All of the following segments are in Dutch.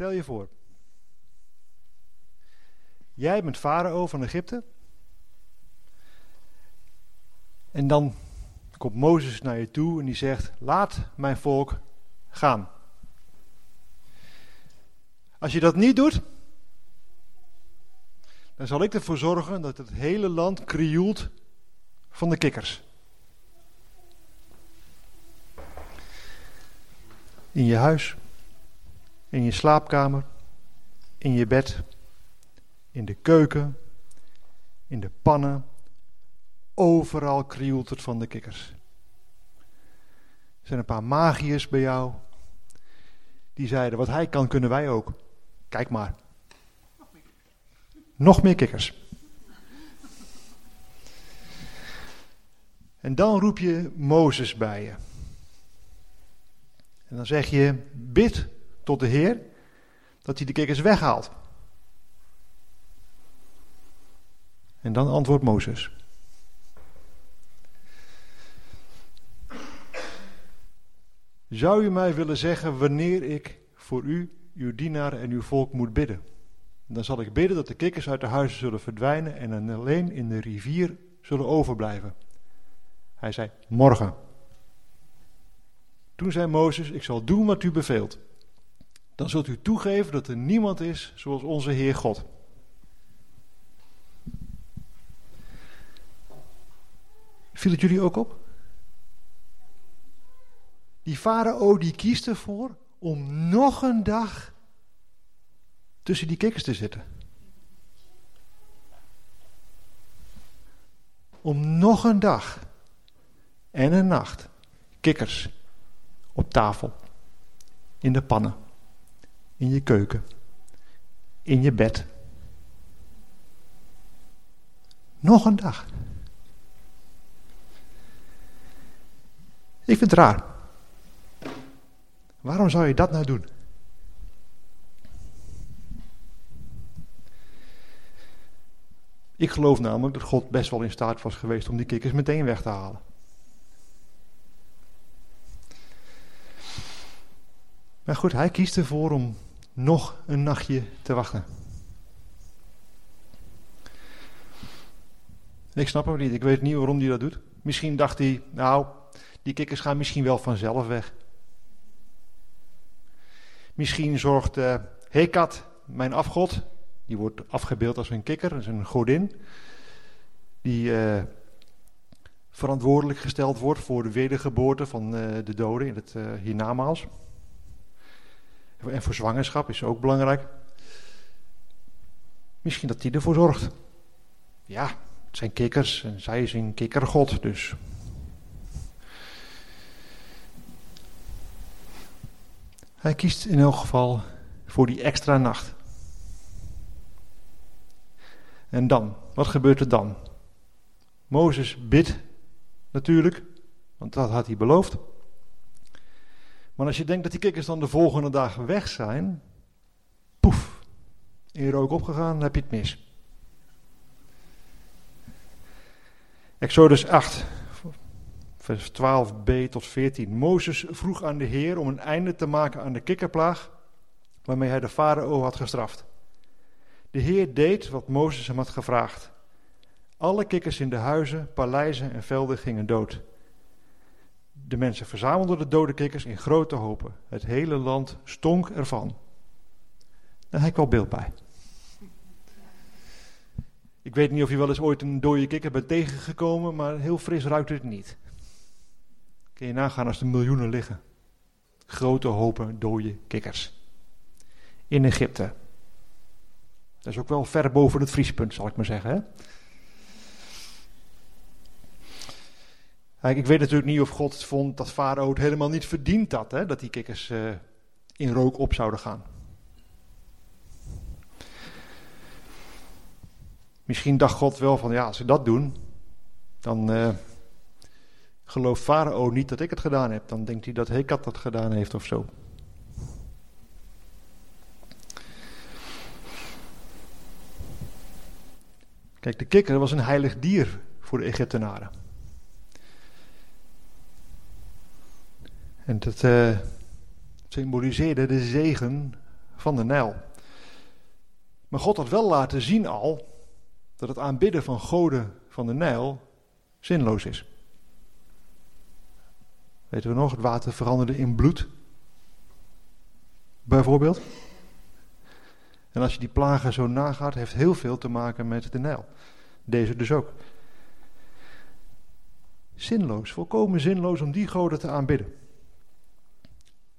Stel je voor. Jij bent farao van Egypte. En dan komt Mozes naar je toe en die zegt: Laat mijn volk gaan. Als je dat niet doet, dan zal ik ervoor zorgen dat het hele land krioelt van de kikkers. In je huis, in je slaapkamer, in je bed, in de keuken, in de pannen. Overal krioelt het van de kikkers. Er zijn een paar magiërs bij jou. Die zeiden, wat hij kan, kunnen wij ook. Kijk maar. Nog meer kikkers. En dan roep je Mozes bij je. En dan zeg je, bid tot de Heer dat hij de kikkers weghaalt. En dan antwoordt Mozes. Zou u mij willen zeggen wanneer ik voor u, uw dienaar en uw volk moet bidden? Dan zal ik bidden dat de kikkers uit de huizen zullen verdwijnen en alleen in de rivier zullen overblijven. Hij zei, morgen. Toen zei Mozes, ik zal doen wat u beveelt. Dan zult u toegeven dat er niemand is zoals onze Heer God. Viel het jullie ook op? Die farao die kiest ervoor om nog een dag tussen die kikkers te zitten. Om nog een dag en een nacht kikkers op tafel, in de pannen, in je keuken, in je bed. Nog een dag. Ik vind het raar. Waarom zou je dat nou doen? Ik geloof namelijk dat God best wel in staat was geweest om die kikkers meteen weg te halen. Maar goed, hij kiest ervoor om nog een nachtje te wachten. Ik snap hem niet. Ik weet niet waarom hij dat doet. Misschien dacht hij, nou, die kikkers gaan misschien wel vanzelf weg. Misschien zorgt uh, Hekat, mijn afgod, die wordt afgebeeld als een kikker, als een godin, die uh, verantwoordelijk gesteld wordt voor de wedergeboorte van uh, de doden in het hiernamaals. En voor zwangerschap is ook belangrijk. Misschien dat die ervoor zorgt. Ja, het zijn kikkers en zij is een kikkergod, dus Hij kiest in elk geval voor die extra nacht. En dan, wat gebeurt er dan? Mozes bidt natuurlijk, want dat had hij beloofd. Maar als je denkt dat die kikkers dan de volgende dag weg zijn, poef, in rook opgegaan, dan heb je het mis. Exodus 8, vers 12b tot 14. Mozes vroeg aan de Heer om een einde te maken aan de kikkerplaag waarmee hij de farao had gestraft. De Heer deed wat Mozes hem had gevraagd. Alle kikkers in de huizen, paleizen en velden gingen dood. De mensen verzamelden de dode kikkers in grote hopen. Het hele land stonk ervan. Daar heb ik wel beeld bij. Ik weet niet of je wel eens ooit een dode kikker bent tegengekomen, maar heel fris ruikt het niet. Kun je nagaan als er miljoenen liggen. Grote hopen dode kikkers. In Egypte. Dat is ook wel ver boven het vriespunt, zal ik maar zeggen. Hè? Ik weet natuurlijk niet of God vond dat Farao het helemaal niet verdiend had, hè, dat die kikkers uh, in rook op zouden gaan. Misschien dacht God wel van, ja, als ze dat doen, dan, uh, gelooft Farao niet dat ik het gedaan heb. Dan denkt hij dat Hekat dat gedaan heeft of zo. Kijk, de kikker was een heilig dier voor de Egyptenaren. En dat uh, symboliseerde de zegen van de Nijl. Maar God had wel laten zien al dat het aanbidden van goden van de Nijl zinloos is. Weten we nog, het water veranderde in bloed. Bijvoorbeeld. En als je die plagen zo nagaat, heeft heel veel te maken met de Nijl. Deze dus ook. Zinloos, volkomen zinloos om die goden te aanbidden.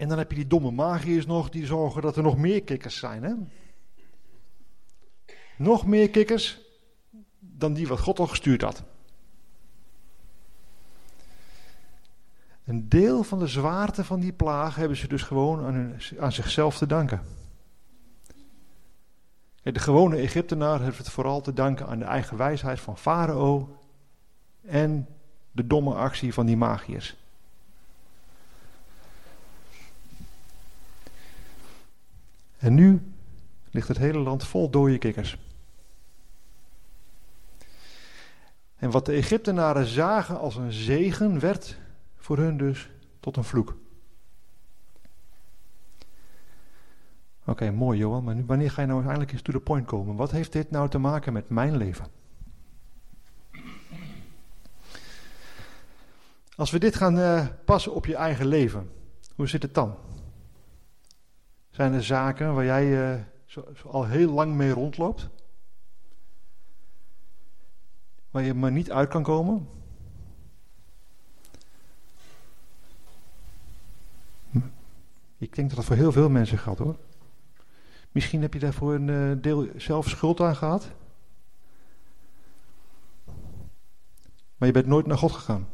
En dan heb je die domme magiërs nog, die zorgen dat er nog meer kikkers zijn. Hè? Nog meer kikkers dan die wat God al gestuurd had. Een deel van de zwaarte van die plaag hebben ze dus gewoon aan, hun, aan zichzelf te danken. De gewone Egyptenaar heeft het vooral te danken aan de eigen wijsheid van Farao en de domme actie van die magiërs. En nu ligt het hele land vol dode kikkers. En wat de Egyptenaren zagen als een zegen werd voor hun dus tot een vloek. Oké, mooi Johan, maar nu, wanneer ga je nou uiteindelijk eens to the point komen? Wat heeft dit nou te maken met mijn leven? Als we dit gaan uh, passen op je eigen leven, hoe zit het dan? Zijn er zaken waar jij uh, zo, al heel lang mee rondloopt? Waar je maar niet uit kan komen? Ik denk dat dat voor heel veel mensen geldt hoor. Misschien heb je daarvoor een uh, deel zelf schuld aan gehad. Maar je bent nooit naar God gegaan.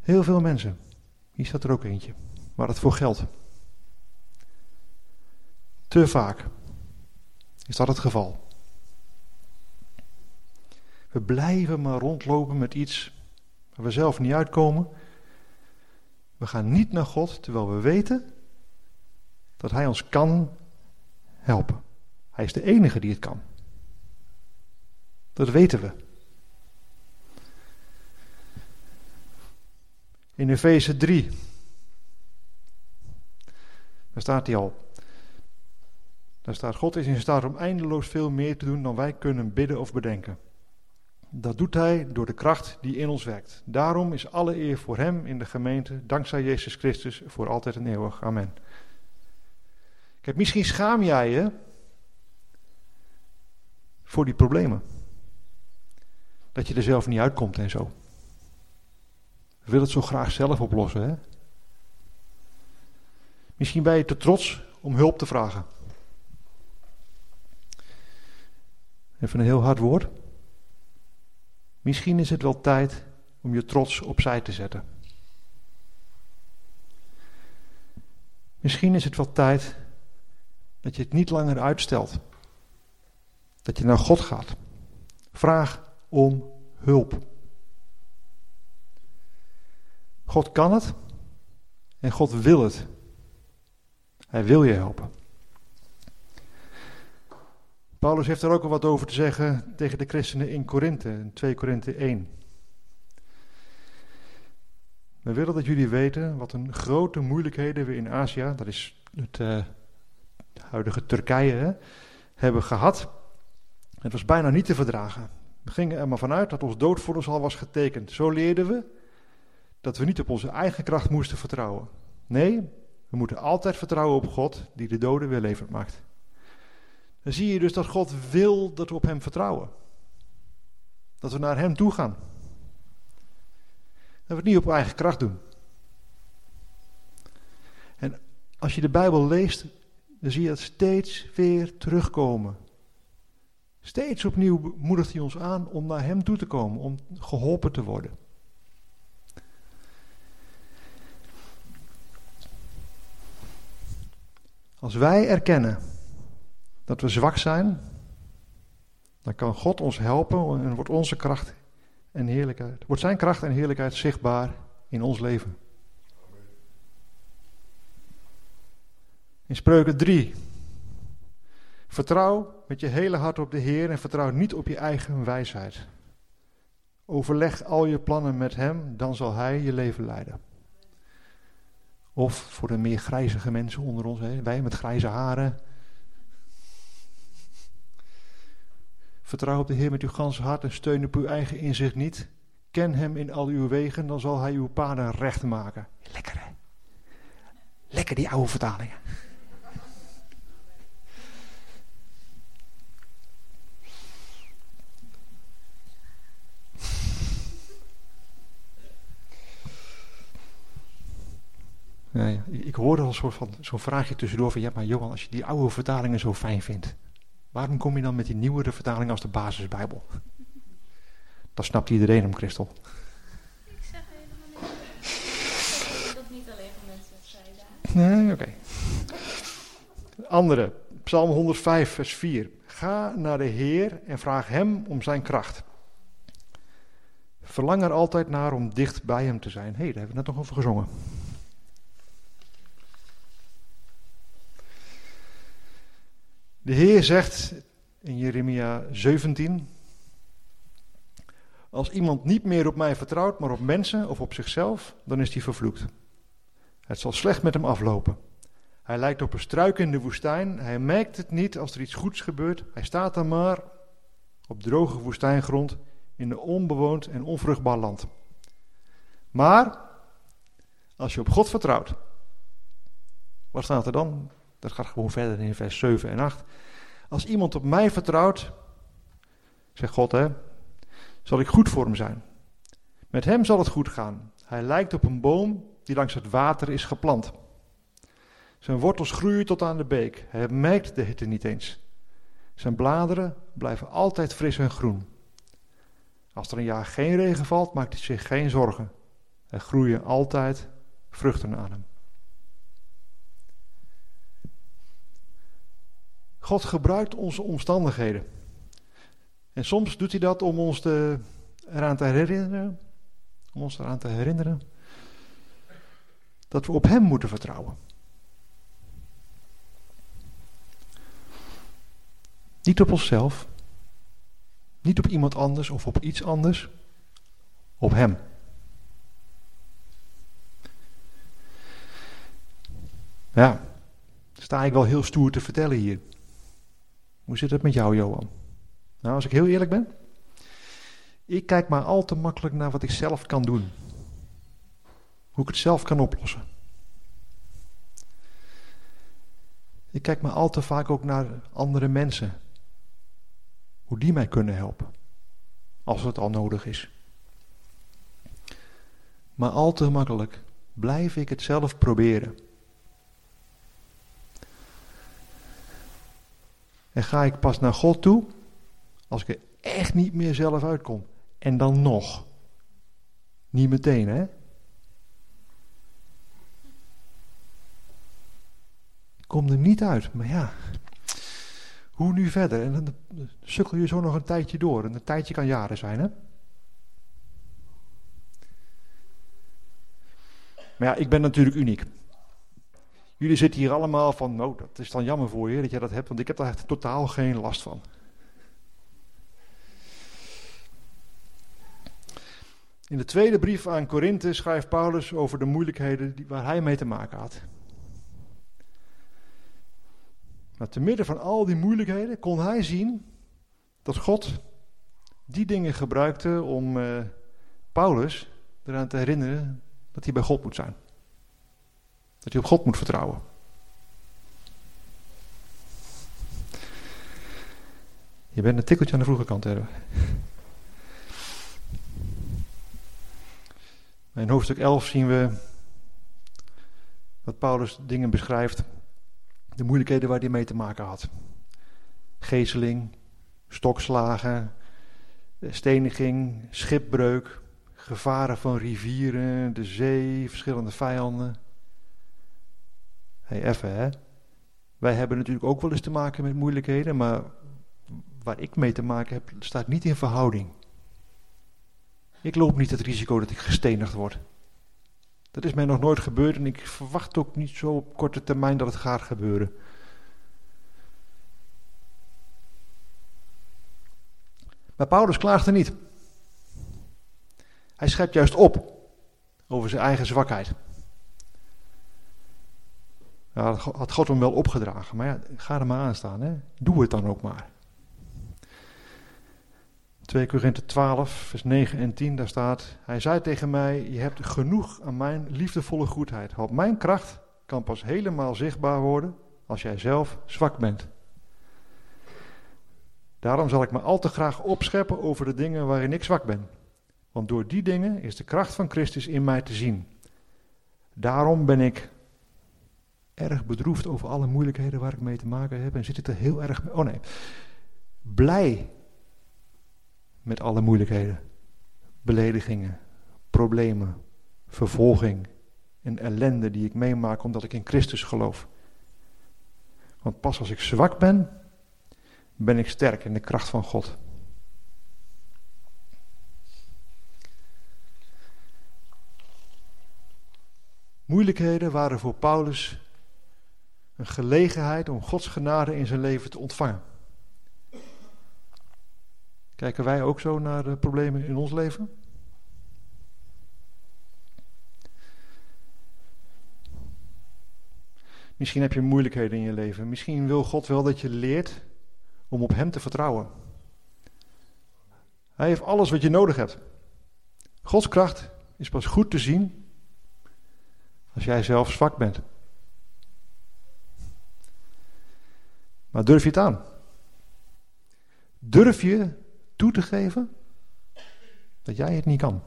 Heel veel mensen. Hier staat er ook eentje. Waar het voor geldt. Te vaak is dat het geval. We blijven maar rondlopen met iets waar we zelf niet uitkomen. We gaan niet naar God terwijl we weten dat Hij ons kan helpen. Hij is de enige die het kan. Dat weten we. In Efeze 3, daar staat hij al. Daar staat: God is in staat om eindeloos veel meer te doen dan wij kunnen bidden of bedenken. Dat doet hij door de kracht die in ons werkt. Daarom is alle eer voor hem in de gemeente, dankzij Jezus Christus, voor altijd en eeuwig. Amen. Kijk, misschien schaam jij je voor die problemen. Dat je er zelf niet uitkomt en zo. We willen het zo graag zelf oplossen, hè? Misschien ben je te trots om hulp te vragen. Even een heel hard woord. Misschien is het wel tijd om je trots opzij te zetten. Misschien is het wel tijd dat je het niet langer uitstelt. Dat je naar God gaat. Vraag om hulp. God kan het en God wil het. Hij wil je helpen. Paulus heeft er ook al wat over te zeggen tegen de christenen in Korinthe, in 2 Korinthe 1. We willen dat jullie weten wat een grote moeilijkheden we in Azië, dat is het uh, huidige Turkije, hè, hebben gehad. Het was bijna niet te verdragen. We gingen er maar vanuit dat ons dood al was getekend. Zo leerden we dat we niet op onze eigen kracht moesten vertrouwen. Nee, we moeten altijd vertrouwen op God die de doden weer levend maakt. Dan zie je dus dat God wil dat we op Hem vertrouwen. Dat we naar Hem toe gaan. Dat we het niet op eigen kracht doen. En als je de Bijbel leest, dan zie je dat steeds weer terugkomen. Steeds opnieuw moedigt hij ons aan om naar Hem toe te komen, om geholpen te worden. Als wij erkennen dat we zwak zijn, dan kan God ons helpen en wordt onze kracht en heerlijkheid, wordt zijn kracht en heerlijkheid zichtbaar in ons leven. In Spreuken 3. Vertrouw met je hele hart op de Heer en vertrouw niet op je eigen wijsheid. Overleg al je plannen met Hem, dan zal Hij je leven leiden. Of voor de meer grijzige mensen onder ons, hè? wij met grijze haren. Vertrouw op de Heer met uw ganse hart en steun op uw eigen inzicht niet. Ken hem in al uw wegen, dan zal hij uw paden recht maken. Lekker hè? Lekker die oude vertalingen. Ja, ik hoorde al zo'n van, zo'n vraagje tussendoor van, ja maar Johan, als je die oude vertalingen zo fijn vindt, waarom kom je dan met die nieuwere vertaling als de basisbijbel? Dat snapt iedereen om, Christel. Ik zeg helemaal niet. Dat niet alleen van mensen zeiden. Nee, oké. Andere, Psalm 105, vers 4. Ga naar de Heer en vraag Hem om zijn kracht. Verlang er altijd naar om dicht bij Hem te zijn. Hé, hey, daar hebben we net nog over gezongen. De Heer zegt in Jeremia 17: Als iemand niet meer op mij vertrouwt, maar op mensen of op zichzelf, dan is hij vervloekt. Het zal slecht met hem aflopen. Hij lijkt op een struik in de woestijn. Hij merkt het niet als er iets goeds gebeurt. Hij staat dan maar op droge woestijngrond in een onbewoond en onvruchtbaar land. Maar als je op God vertrouwt, wat staat er dan? Dat gaat gewoon verder in vers 7 en 8. Als iemand op mij vertrouwt, zegt God, hè, zal ik goed voor hem zijn. Met hem zal het goed gaan. Hij lijkt op een boom die langs het water is geplant. Zijn wortels groeien tot aan de beek. Hij merkt de hitte niet eens. Zijn bladeren blijven altijd fris en groen. Als er een jaar geen regen valt, maakt hij zich geen zorgen. Er groeien altijd vruchten aan hem. God gebruikt onze omstandigheden. En soms doet hij dat om ons te, eraan te herinneren, om ons eraan te herinneren dat we op Hem moeten vertrouwen. Niet op onszelf, niet op iemand anders of op iets anders, op Hem. Ja, sta ik wel heel stoer te vertellen hier. Hoe zit het met jou, Johan? Nou, als ik heel eerlijk ben, ik kijk maar al te makkelijk naar wat ik zelf kan doen. Hoe ik het zelf kan oplossen. Ik kijk maar al te vaak ook naar andere mensen. Hoe die mij kunnen helpen. Als het al nodig is. Maar al te makkelijk blijf ik het zelf proberen. En ga ik pas naar God toe als ik er echt niet meer zelf uitkom. En dan nog. Niet meteen, hè? Ik kom er niet uit, maar ja. Hoe nu verder? En dan sukkel je zo nog een tijdje door. En een tijdje kan jaren zijn, hè? Maar ja, ik ben natuurlijk uniek. Jullie zitten hier allemaal van, nou, dat is dan jammer voor je dat je dat hebt, want ik heb daar echt totaal geen last van. In de tweede brief aan Korinthe schrijft Paulus over de moeilijkheden die, waar hij mee te maken had. Maar te midden van al die moeilijkheden kon hij zien dat God die dingen gebruikte om uh, Paulus eraan te herinneren dat hij bij God moet zijn. Dat hij op God moet vertrouwen. Je bent een tikkeltje aan de vroege kant, hebben. In hoofdstuk 11 zien we dat Paulus dingen beschrijft, de moeilijkheden waar hij mee te maken had. Gezeling, stokslagen, steniging, schipbreuk, gevaren van rivieren, de zee, verschillende vijanden hey, even hè. Wij hebben natuurlijk ook wel eens te maken met moeilijkheden, maar waar ik mee te maken heb, staat niet in verhouding. Ik loop niet het risico dat ik gestenigd word. Dat is mij nog nooit gebeurd en ik verwacht ook niet zo op korte termijn dat het gaat gebeuren. Maar Paulus klaagt er niet. Hij schept juist op over zijn eigen zwakheid. Ja, dat had God hem wel opgedragen, maar ja, ga er maar aan staan. Hè? Doe het dan ook maar. 2 Korinthe 12, vers 9 en 10, daar staat: Hij zei tegen mij: Je hebt genoeg aan mijn liefdevolle goedheid. Want mijn kracht kan pas helemaal zichtbaar worden als jij zelf zwak bent. Daarom zal ik me al te graag opscheppen over de dingen waarin ik zwak ben. Want door die dingen is de kracht van Christus in mij te zien. Daarom ben ik erg bedroefd over alle moeilijkheden waar ik mee te maken heb. En zit ik er heel erg. Oh nee. Blij met alle moeilijkheden, beledigingen, problemen, vervolging en ellende die ik meemaak omdat ik in Christus geloof. Want pas als ik zwak ben, ben ik sterk in de kracht van God. Moeilijkheden waren voor Paulus een gelegenheid om Gods genade in zijn leven te ontvangen. Kijken wij ook zo naar de problemen in ons leven? Misschien heb je moeilijkheden in je leven. Misschien wil God wel dat je leert om op Hem te vertrouwen. Hij heeft alles wat je nodig hebt. Gods kracht is pas goed te zien als jij zelf zwak bent. Maar durf je het aan? Durf je toe te geven dat jij het niet kan?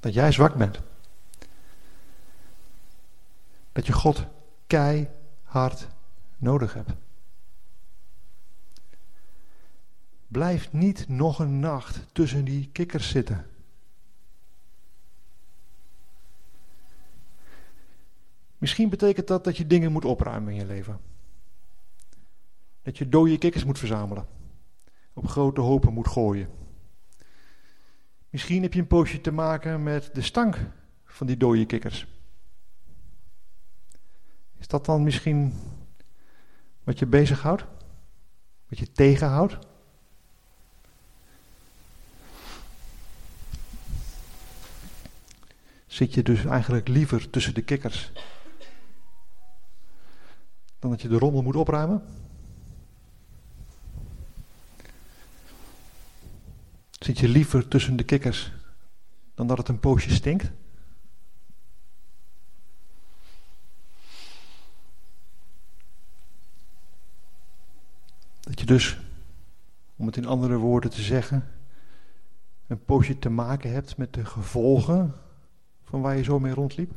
Dat jij zwak bent. Dat je God keihard nodig hebt. Blijf niet nog een nacht tussen die kikkers zitten. Misschien betekent dat dat je dingen moet opruimen in je leven. Dat je dode kikkers moet verzamelen. Op grote hopen moet gooien. Misschien heb je een poosje te maken met de stank van die dode kikkers. Is dat dan misschien wat je bezighoudt? Wat je tegenhoudt? Zit je dus eigenlijk liever tussen de kikkers dan dat je de rommel moet opruimen? Zit je liever tussen de kikkers dan dat het een poosje stinkt? Dat je dus, om het in andere woorden te zeggen, een poosje te maken hebt met de gevolgen van waar je zo mee rondliep?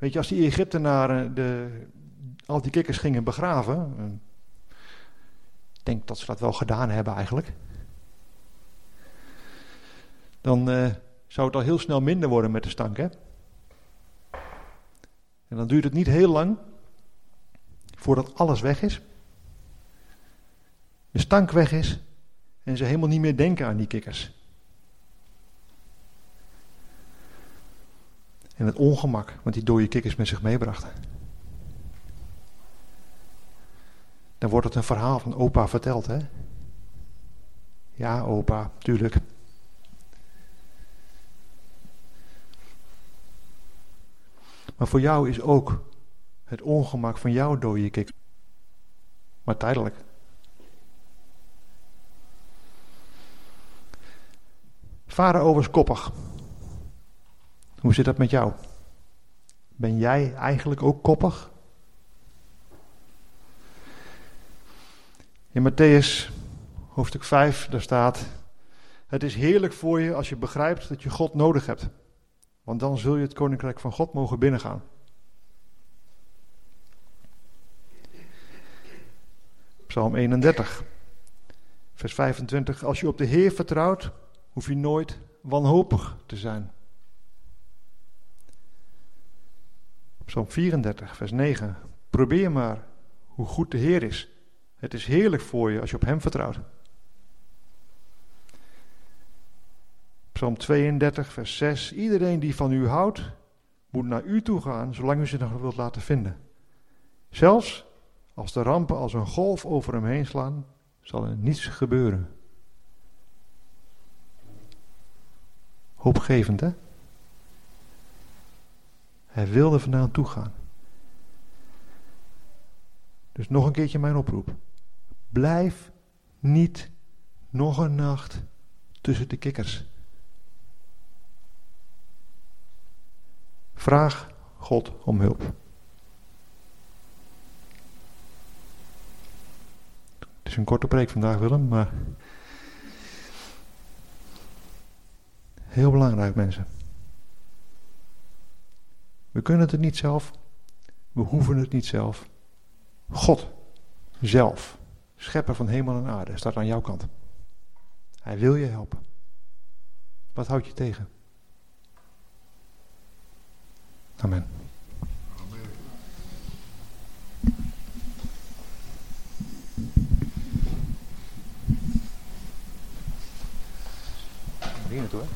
Weet je, als die Egyptenaren de, al die kikkers gingen begraven, ik denk dat ze dat wel gedaan hebben eigenlijk, dan uh, zou het al heel snel minder worden met de stank. Hè? En dan duurt het niet heel lang voordat alles weg is. De stank weg is en ze helemaal niet meer denken aan die kikkers. En het ongemak wat die dode kikkers met zich meebrachten. Dan wordt het een verhaal van opa verteld, hè? Ja, opa, tuurlijk. Maar voor jou is ook het ongemak van jouw dode kikkers. Maar tijdelijk. Farao was koppig. Hoe zit dat met jou? Ben jij eigenlijk ook koppig? In Matthäus hoofdstuk 5, daar staat: Het is heerlijk voor je als je begrijpt dat je God nodig hebt, want dan zul je het koninkrijk van God mogen binnengaan. Psalm 31, vers 25. Als je op de Heer vertrouwt, hoef je nooit wanhopig te zijn. Psalm 34, vers 9. Probeer maar hoe goed de Heer is. Het is heerlijk voor je als je op Hem vertrouwt. Psalm 32, vers 6. Iedereen die van u houdt, moet naar u toe gaan, zolang u zich nog wilt laten vinden. Zelfs als de rampen als een golf over hem heen slaan, zal er niets gebeuren. Hoopgevend, hè? Hij wilde vandaan toe gaan. Dus nog een keertje mijn oproep. Blijf niet nog een nacht tussen de kikkers. Vraag God om hulp. Het is een korte preek vandaag, Willem, maar heel belangrijk, mensen. We kunnen het niet zelf, we hoeven het niet zelf. God zelf, schepper van hemel en aarde, staat aan jouw kant. Hij wil je helpen. Wat houdt je tegen? Amen. Amen. hoor.